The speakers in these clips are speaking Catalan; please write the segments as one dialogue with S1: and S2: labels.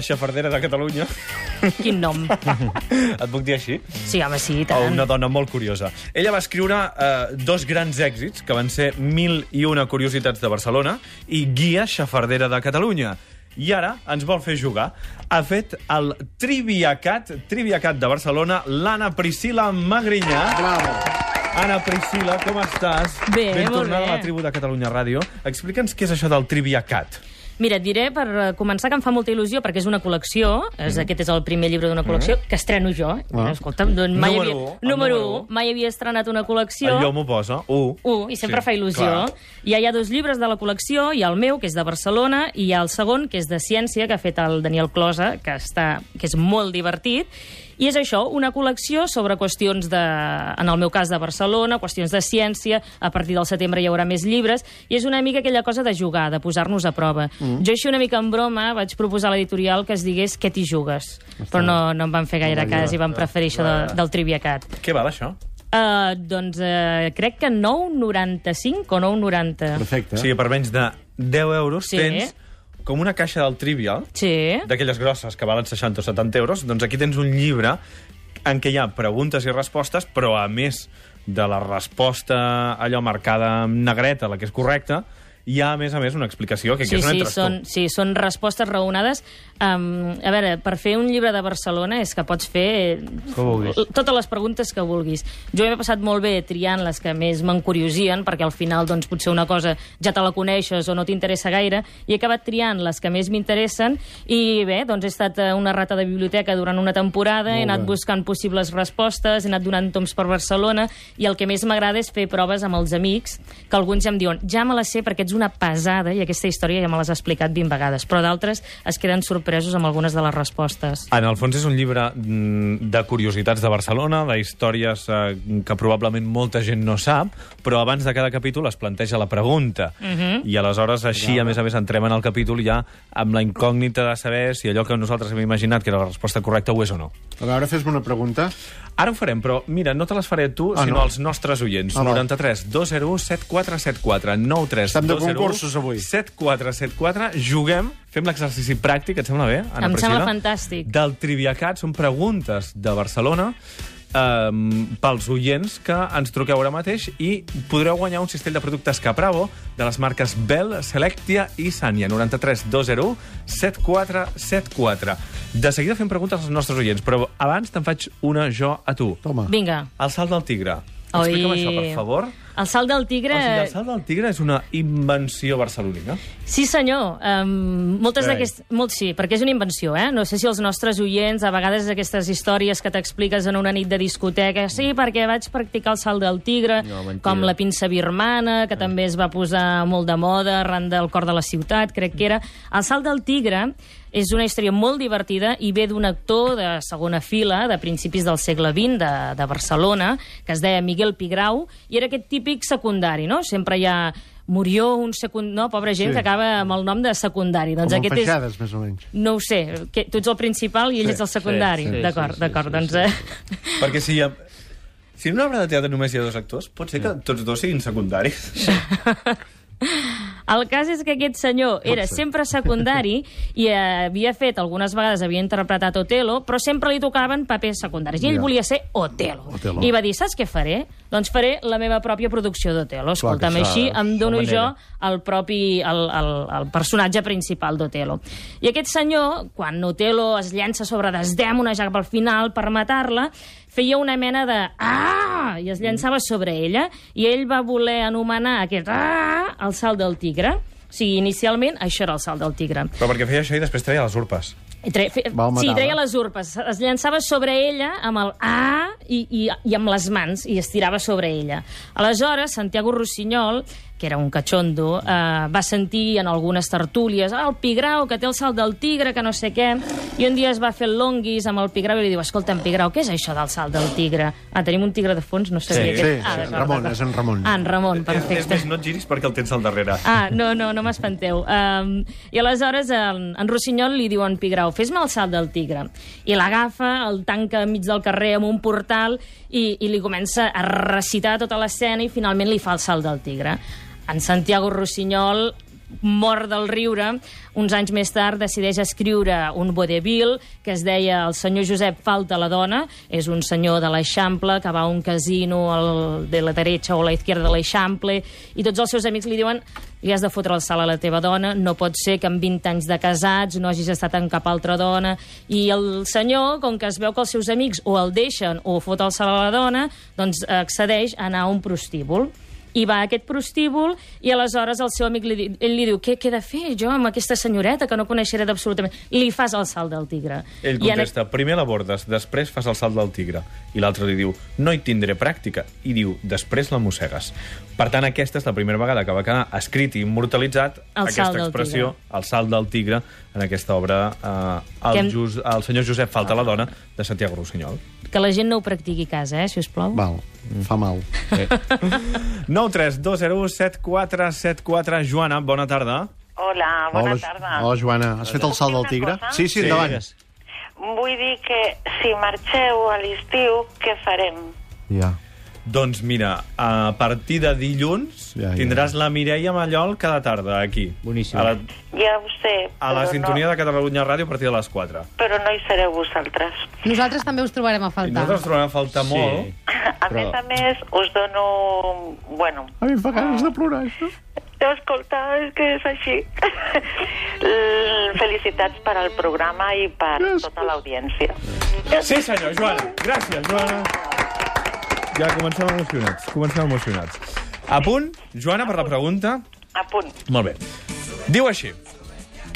S1: La xafardera de Catalunya.
S2: Quin nom.
S1: Et puc dir així?
S2: Sí, home, sí, i
S1: O
S2: tant.
S1: una dona molt curiosa. Ella va escriure eh, dos grans èxits, que van ser Mil i una curiositats de Barcelona i Guia xafardera de Catalunya. I ara ens vol fer jugar. Ha fet el Triviacat, Triviacat de Barcelona, l'Anna Priscila Magrinyà.
S3: Bravo.
S1: Anna Priscila, com estàs?
S2: Bé,
S1: ben
S2: molt
S1: tornada
S2: bé.
S1: a la tribu de Catalunya Ràdio. Explica'ns què és això del Triviacat.
S2: Mira, et diré per eh, començar que em fa molta il·lusió perquè és una col·lecció, és,
S1: Mm.
S2: aquest és el primer llibre d'una col·lecció, que estreno jo.
S3: Ah.
S2: Escolta'm, doncs mai
S1: Número
S2: havia,
S1: u, el
S2: número
S1: número
S2: 1, mai havia estrenat una col·lecció.
S1: El llom ho posa. U.
S2: Un, i sempre
S1: Sí,
S2: fa il·lusió.
S1: clar.
S2: Ja hi ha dos llibres de la col·lecció, hi ha el meu, que és de Barcelona, i hi ha el segon, que és de ciència, que ha fet el Daniel Closa, que, està, que és molt divertit. I és això, una col·lecció sobre qüestions de, en el meu cas, de Barcelona, qüestions de ciència, a partir del setembre hi haurà més llibres, i és una mica aquella cosa de jugar, de posar-nos a prova. Mm. Jo així una mica en broma vaig proposar a l'editorial que es digués què t'hi jugues, però no, no em van fer gaire
S3: No,
S2: cas i van preferir això de, del Triviacat.
S1: Què val, això?
S2: Uh, doncs uh, crec que 9,95 o 9,90.
S3: Perfecte.
S1: O sigui, per menys de 10 euros
S2: Sí.
S1: tens com una caixa del Trivial,
S2: Sí.
S1: d'aquelles grosses que valen 60 o 70 euros, doncs aquí tens un llibre en què hi ha preguntes i respostes, però a més de la resposta allò marcada amb negreta, la que és correcta, hi ha, a més a més, una explicació, que
S2: Sí,
S1: és on
S2: sí, són, sí, són respostes raonades. Um, a veure, per fer un llibre de Barcelona és que pots fer
S1: Que vulguis.
S2: totes les preguntes que vulguis. Jo m'he passat molt bé triant les que més m'encuriosien, perquè al final doncs, potser una cosa ja te la coneixes o no t'interessa gaire, i he acabat triant les que més m'interessen, i bé, doncs he estat eh, una rata de biblioteca durant una temporada, he
S3: Molt
S2: anat
S3: bé.
S2: buscant possibles respostes, he anat donant toms per Barcelona, i el que més m'agrada és fer proves amb els amics, que alguns ja em diuen, ja me la sé perquè ets una pesada, i aquesta història ja me l'has explicat 20 vegades, però d'altres es queden sorpresos amb algunes de les respostes.
S1: En el fons és un llibre mm, de curiositats de Barcelona, de històries eh, que probablement molta gent no sap, però abans de cada capítol es planteja la pregunta.
S2: Mhm.
S1: I aleshores així, a més a més, entrem en el capítol ja amb la incògnita de saber si allò que nosaltres hem imaginat que era la resposta correcta ho és o no.
S3: A veure, fes-me una pregunta.
S1: Ara ho farem, però mira, no te les faré tu,
S3: Ah,
S1: sinó
S3: no?
S1: als nostres oients.
S3: Ah, val.
S1: 93 201 7474 93
S3: Estem de
S1: 201
S3: concursos, avui.
S1: 7474 Juguem, fem l'exercici pràctic, et sembla bé, Anna
S2: Em
S1: Priscila?
S2: sembla fantàstic.
S1: Del Triviacat, són preguntes de Barcelona um, pels oients que ens truqueu ara mateix i podreu guanyar un cistell de productes Capravo de les marques Bell, Selectia i Sanya. 93 201 7474. De seguida fem preguntes als nostres oients, però abans te'n faig una jo a tu.
S3: Toma.
S2: Vinga.
S1: El salt del tigre.
S2: Oi.
S1: Explica'm això, per favor.
S2: El salt del tigre...
S1: O sigui, el salt del tigre és una invenció barcelonina.
S2: Sí, senyor. Um, moltes
S1: Carai.
S2: d'aquestes... Molt sí, perquè és una invenció, eh? No sé si els nostres oients, a vegades aquestes històries que t'expliques en una nit de discoteca, sí, perquè vaig practicar el salt del tigre,
S1: No,
S2: com la pinça birmana, que també es va posar molt de moda arran del cor de la ciutat, crec que era. El salt del tigre és una història molt divertida i ve d'un actor de segona fila de principis del segle XX de, de Barcelona, que es deia Miguel Pigrau, i era aquest típic secundari, no? Sempre hi ha Murió, un secund... No, pobra gent
S3: Sí.
S2: que acaba amb el nom de secundari. Doncs
S3: Com en
S2: aquest és...
S3: Feixades, més o menys.
S2: No ho sé, que tu ets el principal i ell
S3: Sí,
S2: és el secundari.
S1: sí, sí,
S2: d'acord,
S1: sí, sí,
S2: d'acord.
S1: sí,
S2: doncs,
S1: sí.
S2: eh,
S1: Perquè si hi ha... Si en una obra de teatre només hi ha dos actors, pot ser que tots dos siguin secundaris.
S2: El cas és que aquest senyor era
S3: ser.
S2: sempre secundari i eh, havia fet, algunes vegades havia interpretat Otelo, però sempre li tocaven papers secundaris. I ell
S3: Ja.
S2: volia ser Otelo.
S3: Otelo.
S2: I va dir, saps què faré? Doncs faré la meva pròpia producció d'Otelo. Escolta'm,
S3: que
S2: així
S3: saps.
S2: em dono jo el propi, el, el, el personatge principal d'Otelo. I aquest senyor, quan Otelo es llença sobre Desdèmona ja cap al final per matar-la, feia una mena de ah! i es llançava sobre ella, i ell va voler anomenar aquest ah! el salt del tigre. O sigui, inicialment això era el salt del tigre.
S1: Però perquè feia això i després treia les urpes.
S2: I tre... fe... Sí, treia les urpes. Es llançava sobre ella amb el A i, i, i amb les mans i es tirava sobre ella. Aleshores, Santiago Rossinyol, que era un catxondo, eh, va sentir en algunes tertúlies ah, el Pigrau, que té el salt del tigre, que no sé què, i un dia es va fer el longuis amb el Pigrau i li diu, escolta'm, Pigrau, què és això del salt del tigre? Ah, tenim un tigre de fons? No sabia
S1: Sí,
S2: que...
S3: sí,
S2: ah,
S3: sí,
S2: d'acord,
S3: Ramon, és en Ramon.
S2: Ah, en Ramon,
S1: És, és
S2: perfecte.
S1: més, no et giris perquè el tens al darrere.
S2: Ah, no, no, no m'espanteu. Um, I aleshores en, en Rossinyol li diu a en Pigrau, fes-me el salt del tigre. I l'agafa, el tanca enmig del carrer amb un portal i, i li comença a recitar tota l'escena i finalment li fa el salt del tigre. En Santiago Rossinyol mort del riure, uns anys més tard decideix escriure un vodevil que es deia El senyor Josep falta la dona, és un senyor de l'Eixample que va a un casino al, de la dreta o a la izquierda de l'Eixample i tots els seus amics li diuen li has de fotre el salt a la teva dona, no pot ser que amb 20 anys de casats no hagis estat amb cap altra dona. I el senyor, com que es veu que els seus amics o el deixen o fot el salt a la dona, doncs accedeix a anar a un prostíbul i va a aquest prostíbul i aleshores el seu amic li, ell li diu què, què he de fer jo amb aquesta senyoreta que no coneixeré absolutament li fas el salt del tigre
S1: Ell
S2: I en
S1: contesta, primer l'abordes, després fas el salt del tigre. I l'altre li diu, no hi tindré pràctica. I diu, després la mossegues. Per tant, aquesta és la primera vegada que va quedar escrit i immortalitzat
S2: El
S1: aquesta expressió, el salt del tigre, en aquesta obra eh, el,
S2: hem-
S1: Jus, el senyor Josep Falta la dona, de Santiago Rossinyol.
S2: Que la gent no ho practiqui a casa, eh, si us plau
S3: Val, fa mal.
S1: 932017474 Joana, bona tarda.
S4: Hola, bona
S3: Hola,
S4: tarda.
S3: Hola, Joana. Has fet el salt del tigre?
S4: cosa?
S3: Sí, sí, endavant.
S4: Vull dir que si marxeu a l'estiu, què farem?
S3: Ja.
S1: Doncs mira, a partir de dilluns
S3: Ja, ja.
S1: tindràs la Mireia Mallol cada tarda aquí.
S5: Boníssim.
S1: A la,
S4: Ja ho sé,
S1: a la sintonia
S4: no,
S1: de Catalunya Ràdio a partir de les 4.
S4: però no hi sereu vosaltres.
S6: Nosaltres també us trobarem a
S1: I
S6: faltar.
S1: nosaltres trobem a faltar
S5: Sí.
S1: molt.
S4: A
S5: Però-
S4: més a més, us dono... Bueno,
S3: A mi em fa ganes de plorar, això.
S4: escolta, és que és així. Felicitats per al programa i per
S3: Gràcies.
S4: tota l'audiència.
S1: Sí, senyor, Joana. Gràcies, Joana. Ja comencem emocionats. Comencem emocionats. A punt, Joana, per la pregunta.
S4: A punt.
S1: Molt bé. Diu així.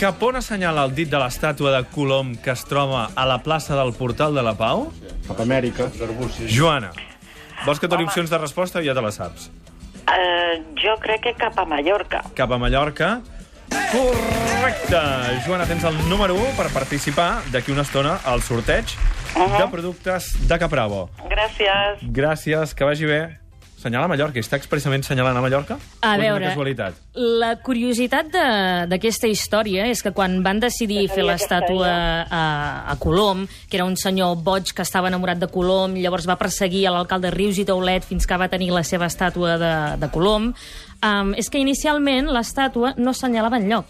S1: Cap on assenyala el dit de l'estàtua de Colom que es troba a la plaça del Portal de la Pau?
S3: Cap a Amèrica.
S1: Joana, vols que et doni
S4: Home.
S1: opcions de resposta o ja te la saps?
S4: Uh, jo crec que cap a Mallorca.
S1: Cap a Mallorca. Correcte! Joana, tens el número 1 per participar d'aquí una estona al sorteig de productes de Capravo.
S4: Gràcies.
S1: Gràcies, que vagi bé. Senyala Mallorca, està expressament senyalant a Mallorca?
S2: A veure,
S1: casualitat?
S2: la curiositat de- d'aquesta història és que quan van decidir fer l'estàtua a, a Colom, que era un senyor boig que estava enamorat de Colom, llavors va perseguir l'alcalde Rius i Taulet fins que va tenir la seva estàtua de, de Colom, um, és que inicialment l'estàtua no assenyalava enlloc.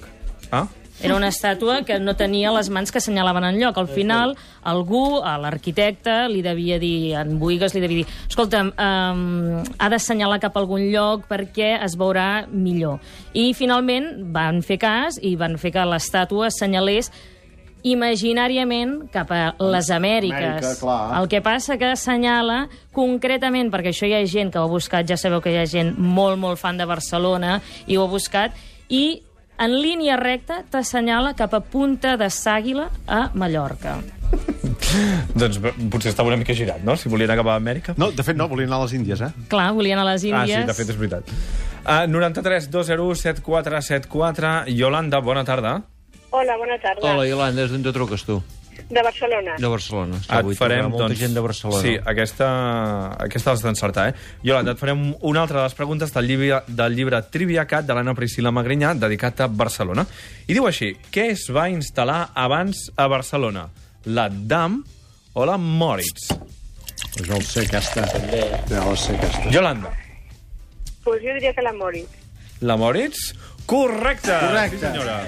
S1: Ah?
S2: Era una estàtua que no tenia les mans que assenyalaven en lloc. Al final, algú, a l'arquitecte, li devia dir, en Boigues li devia dir, escolta'm, um, ha d'assenyalar cap a algun lloc perquè es veurà millor. I finalment van fer cas i van fer que l'estàtua assenyalés imaginàriament cap a les Amèriques.
S3: Amèrica, clar.
S2: El que passa que assenyala concretament, perquè això hi ha gent que ho ha buscat, ja sabeu que hi ha gent molt, molt fan de Barcelona, i ho ha buscat, i en línia recta t'assenyala cap a Punta de Sàguila a Mallorca.
S1: Doncs potser estava una mica girat, no? Si volien acabar a Amèrica.
S3: No, de fet, no, volia anar a les Índies, eh?
S2: Clar, volien a les
S1: Ah,
S2: Índies.
S1: sí, de fet és veritat. Uh, 93 201 7474 Yolanda, bona tarda.
S7: Hola, bona tarda.
S5: Hola, Iolanda, des d'on te truques tu?
S7: De Barcelona.
S5: De Barcelona. Està,
S1: Et
S5: avui
S1: farem,
S5: molta
S1: doncs...
S5: gent de Barcelona.
S1: Sí, aquesta, aquesta l'has d'encertar, eh? Yolanda, et farem una altra de les preguntes del llibre, del llibre Triviacat de l'Anna Priscila Magrinyà, dedicat a Barcelona. I diu així, què es va instal·lar abans a Barcelona? La DAM o la Moritz?
S3: Pues no el sé, aquesta. Ja la sé, aquesta.
S1: Yolanda,
S7: Pues jo diria que la Moritz.
S1: la Moritz? Correcte!
S3: Correcte.
S1: Sí, senyora.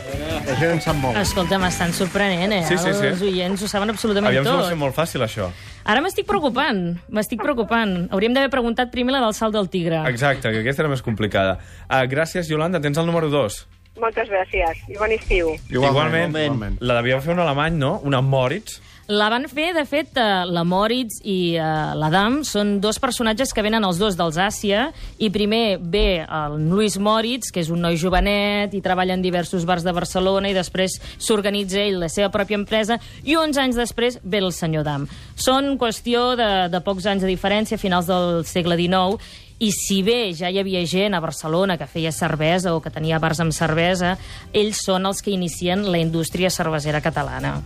S3: La gent en sap molt.
S2: Escolta, m'estan sorprenent, eh?
S1: Sí, sí, sí.
S2: Els oients ho saben absolutament
S1: Aviam
S2: tot.
S1: va ser molt fàcil, això.
S2: Ara m'estic preocupant, m'estic preocupant. Hauríem d'haver preguntat primer la del salt del tigre.
S1: Exacte, que aquesta era més complicada. Uh, gràcies, Yolanda. Tens el número 2.
S7: Moltes gràcies i bon estiu.
S1: Igualment,
S3: igualment.
S1: la devia fer un alemany, no? Una Moritz.
S2: La van fer, de fet, eh, la Moritz i eh, la Dam són dos personatges que venen els dos dels Àsia i primer ve el Luis Moritz, que és un noi jovenet i treballa en diversos bars de Barcelona i després s'organitza ell la seva pròpia empresa i uns anys després ve el senyor Dam. Són qüestió de, de pocs anys de diferència, finals del segle XIX, i si bé ja hi havia gent a Barcelona que feia cervesa o que tenia bars amb cervesa, ells són els que inicien la indústria cervesera catalana.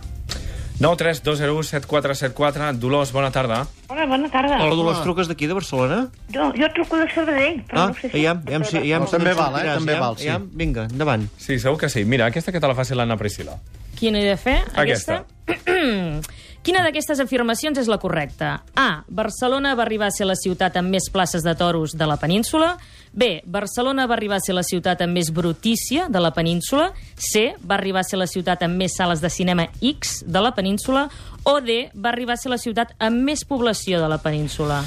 S1: 9 3 2 0 7 4 7 4 Dolors, bona tarda.
S8: Hola, bona tarda.
S5: Hola, Dolors, truques d'aquí, de Barcelona?
S8: Jo, jo truco de Sabadell, però
S5: Ah,
S8: no sé si...
S5: aviam, aviam, si, aviam,
S3: No, també val, eh? També val, sí.
S5: aviam, vinga, endavant.
S1: Sí, segur que sí. Mira, aquesta que te la faci l'Anna Priscila.
S2: Quina he de fer?
S1: Aquesta.
S2: Quina d'aquestes afirmacions és la correcta? A. Barcelona va arribar a ser la ciutat amb més places de toros de la península. B. Barcelona va arribar a ser la ciutat amb més brutícia de la península. C. Va arribar a ser la ciutat amb més sales de cinema X de la península. O D. Va arribar a ser la ciutat amb més població de la península.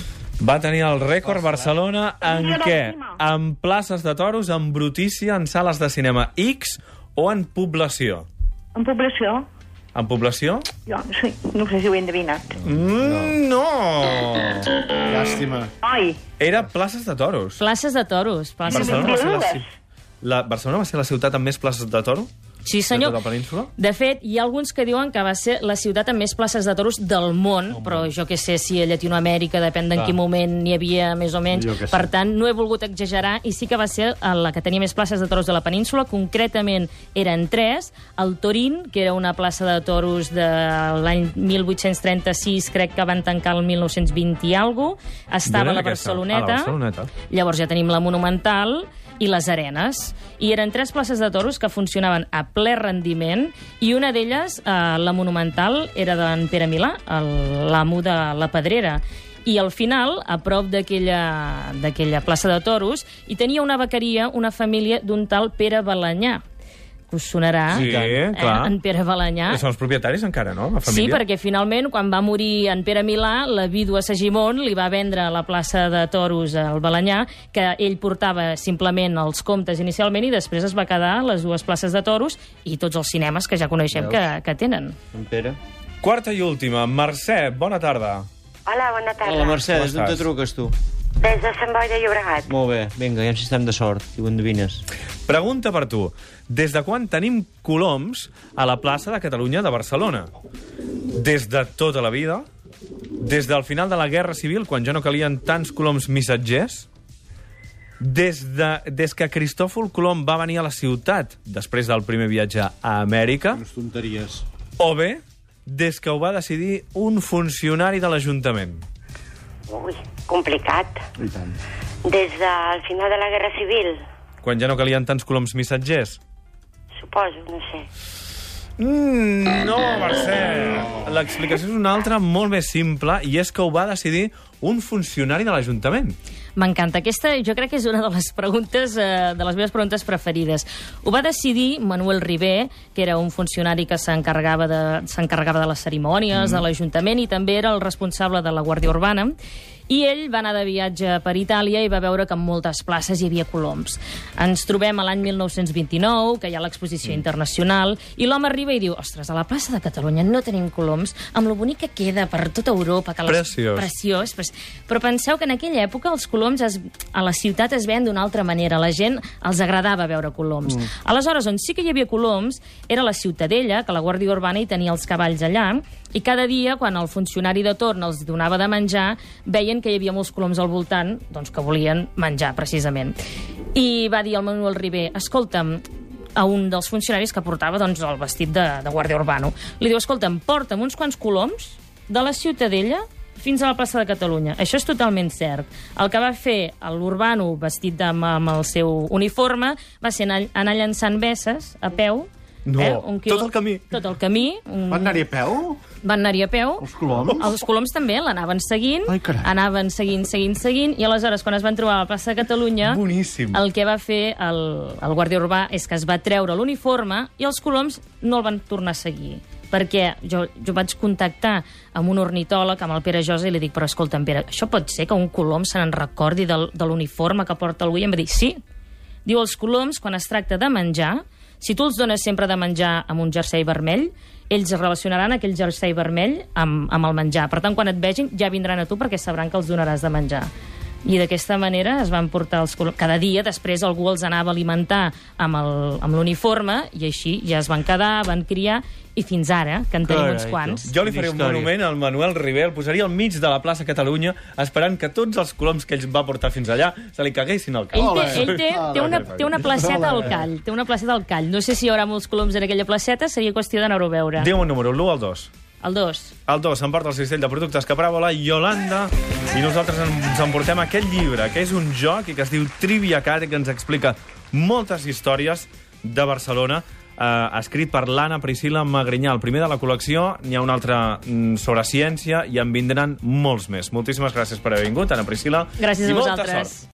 S1: Va tenir el rècord Barcelona en què? En places de toros, en brutícia, en sales de cinema X o en població?
S8: En població,
S1: En població?
S8: jo sí, no sé si ho he endevinat.
S1: Mm, no!
S3: Llàstima.
S8: Ai,
S1: Era places de toros.
S2: Places de toros. Places
S1: Barcelona va, ser la,
S8: Dues.
S1: ci- la, Barcelona va ser la ciutat amb més places de toro?
S2: Sí, senyor.
S1: De tota la península?
S2: De fet, hi ha alguns que diuen que va ser la ciutat amb més places de toros del món, però jo que sé si a Llatinoamèrica, depèn d'en quin moment n'hi havia més o menys. Per tant, no he volgut exagerar i sí que va ser la que tenia més places de toros de la península. Concretament eren tres. El Torín, que era una plaça de toros de l'any 1836, crec que van tancar el 1920 i alguna cosa. Estava a la? Barceloneta.
S1: A la Barceloneta.
S2: Llavors ja tenim la Monumental i les Arenes. I eren tres places de toros que funcionaven a ple rendiment i una d'elles, eh, la Monumental, era d'en Pere Milà, l'amo de la Pedrera. I al final, a prop d'aquella plaça de toros, hi tenia una vaqueria, una família d'un tal Pere Balanyà, que us sonarà.
S1: Sí,
S2: eh,
S1: clar.
S2: En Pere Balanyà.
S1: Són els propietaris encara, no? La
S2: Sí,
S1: família?
S2: perquè finalment, quan va morir en Pere Milà, la vídua Segimon li va vendre la plaça de toros al Balanyà, que ell portava simplement els comptes inicialment i després es va quedar les dues places de toros i tots els cinemes que ja coneixem que, que tenen.
S5: En Pere.
S1: Quarta i última. Mercè, bona tarda.
S4: Hola, bona tarda.
S5: Hola, Mercè, d'on te truques, tu?
S4: Des de Sant Boi de Llobregat.
S5: Molt bé, vinga, ja si estem de sort, i ho endevines.
S1: Pregunta per tu. Des de quan tenim coloms a la plaça de Catalunya de Barcelona? Des de tota la vida? Des del final de la Guerra Civil, quan ja no calien tants coloms missatgers? Des, de, des que Cristòfol Colom va venir a la ciutat després del primer viatge a Amèrica?
S3: Unes tonteries.
S1: O bé, des que ho va decidir un funcionari de l'Ajuntament?
S4: Ui, complicat.
S3: I tant.
S4: Des del final de la Guerra Civil,
S1: Quan ja no calien tants coloms missatgers?
S4: suposo, no sé.
S1: Mm, no, Mercè. L'explicació és una altra, molt més simple, i és que ho va decidir un funcionari de l'Ajuntament.
S2: M'encanta. Aquesta jo crec que és una de les preguntes, eh, de les meves preguntes preferides. Ho va decidir Manuel Ribé, que era un funcionari que s'encarregava de, s'encarregava de les cerimònies mm. de l'Ajuntament i també era el responsable de la Guàrdia Urbana. I ell va anar de viatge per Itàlia i va veure que en moltes places hi havia coloms. Ens trobem a l'any 1929, que hi ha l'exposició mm. internacional, i l'home arriba i diu, ostres, a la plaça de Catalunya no tenim coloms, amb lo bonic que queda per tota Europa, que les
S1: Preciós.
S2: preciós, però, però penseu que en aquella època els coloms es, a la ciutat es veien d'una altra manera. La gent els agradava veure coloms. Mm. Aleshores, on sí que hi havia coloms era la Ciutadella, que la Guàrdia Urbana hi tenia els cavalls allà, i cada dia, quan el funcionari de torn els donava de menjar, veien que hi havia molts coloms al voltant doncs, que volien menjar, precisament. I va dir al Manuel Ribé, escolta'm, a un dels funcionaris que portava doncs, el vestit de, de guàrdia urbano. Li diu, escolta'm, porta'm uns quants coloms de la Ciutadella fins a la plaça de Catalunya. Això és totalment cert. El que va fer l'Urbano vestit amb, amb el seu uniforme va ser anar, anar llançant besses a peu.
S1: No,
S2: eh,
S1: tot el camí.
S2: Tot el camí. Un...
S3: Van anar-hi a peu?
S2: Van anar-hi a peu.
S3: Els coloms?
S2: Els coloms també l'anaven seguint,
S3: Ai, carai.
S2: anaven seguint, seguint, seguint, i aleshores, quan es van trobar a la plaça de Catalunya,
S1: Boníssim.
S2: el que va fer el, el guàrdia urbà és que es va treure l'uniforme i els coloms no el van tornar a seguir perquè jo, jo vaig contactar amb un ornitòleg, amb el Pere Josa, i li dic, però escolta'm, Pere, això pot ser que un colom se n'en recordi del, de l'uniforme que porta algú? I em va dir, sí. Diu, els coloms, quan es tracta de menjar, si tu els dones sempre de menjar amb un jersei vermell, ells relacionaran aquell jersei vermell amb, amb el menjar. Per tant, quan et vegin, ja vindran a tu perquè sabran que els donaràs de menjar. I d'aquesta manera es van portar els. Cada dia després algú els anava a alimentar amb el- amb l'uniforme i així ja es van quedar, van criar i fins ara, que en tenim uns quants.
S1: Jo li faré un monument al Manuel Ribé, el posaria al mig de la plaça Catalunya, esperant que tots els coloms que ell va portar fins allà se li caguessin al cap.
S2: Ell té, ell té, té, una, té una placeta al call. Té una placeta al call. No sé si hi haurà molts coloms en aquella placeta, seria qüestió d'anar-ho a veure.
S1: Diu un número, l'1 al 2.
S2: El 2.
S1: El 2 s'emporta el cistell de productes que prava la Yolanda i nosaltres ens emportem aquest llibre, que és un joc i que es diu Trivia Cat i que ens explica moltes històries de Barcelona eh, escrit per l'Anna Priscila Magrinyà, el primer de la col·lecció. N'hi ha un altre mm, sobre ciència i en vindran molts més. Moltíssimes gràcies per haver vingut, Anna Priscila.
S2: Gràcies
S1: I
S2: a
S1: molta
S2: vosaltres.
S1: sort.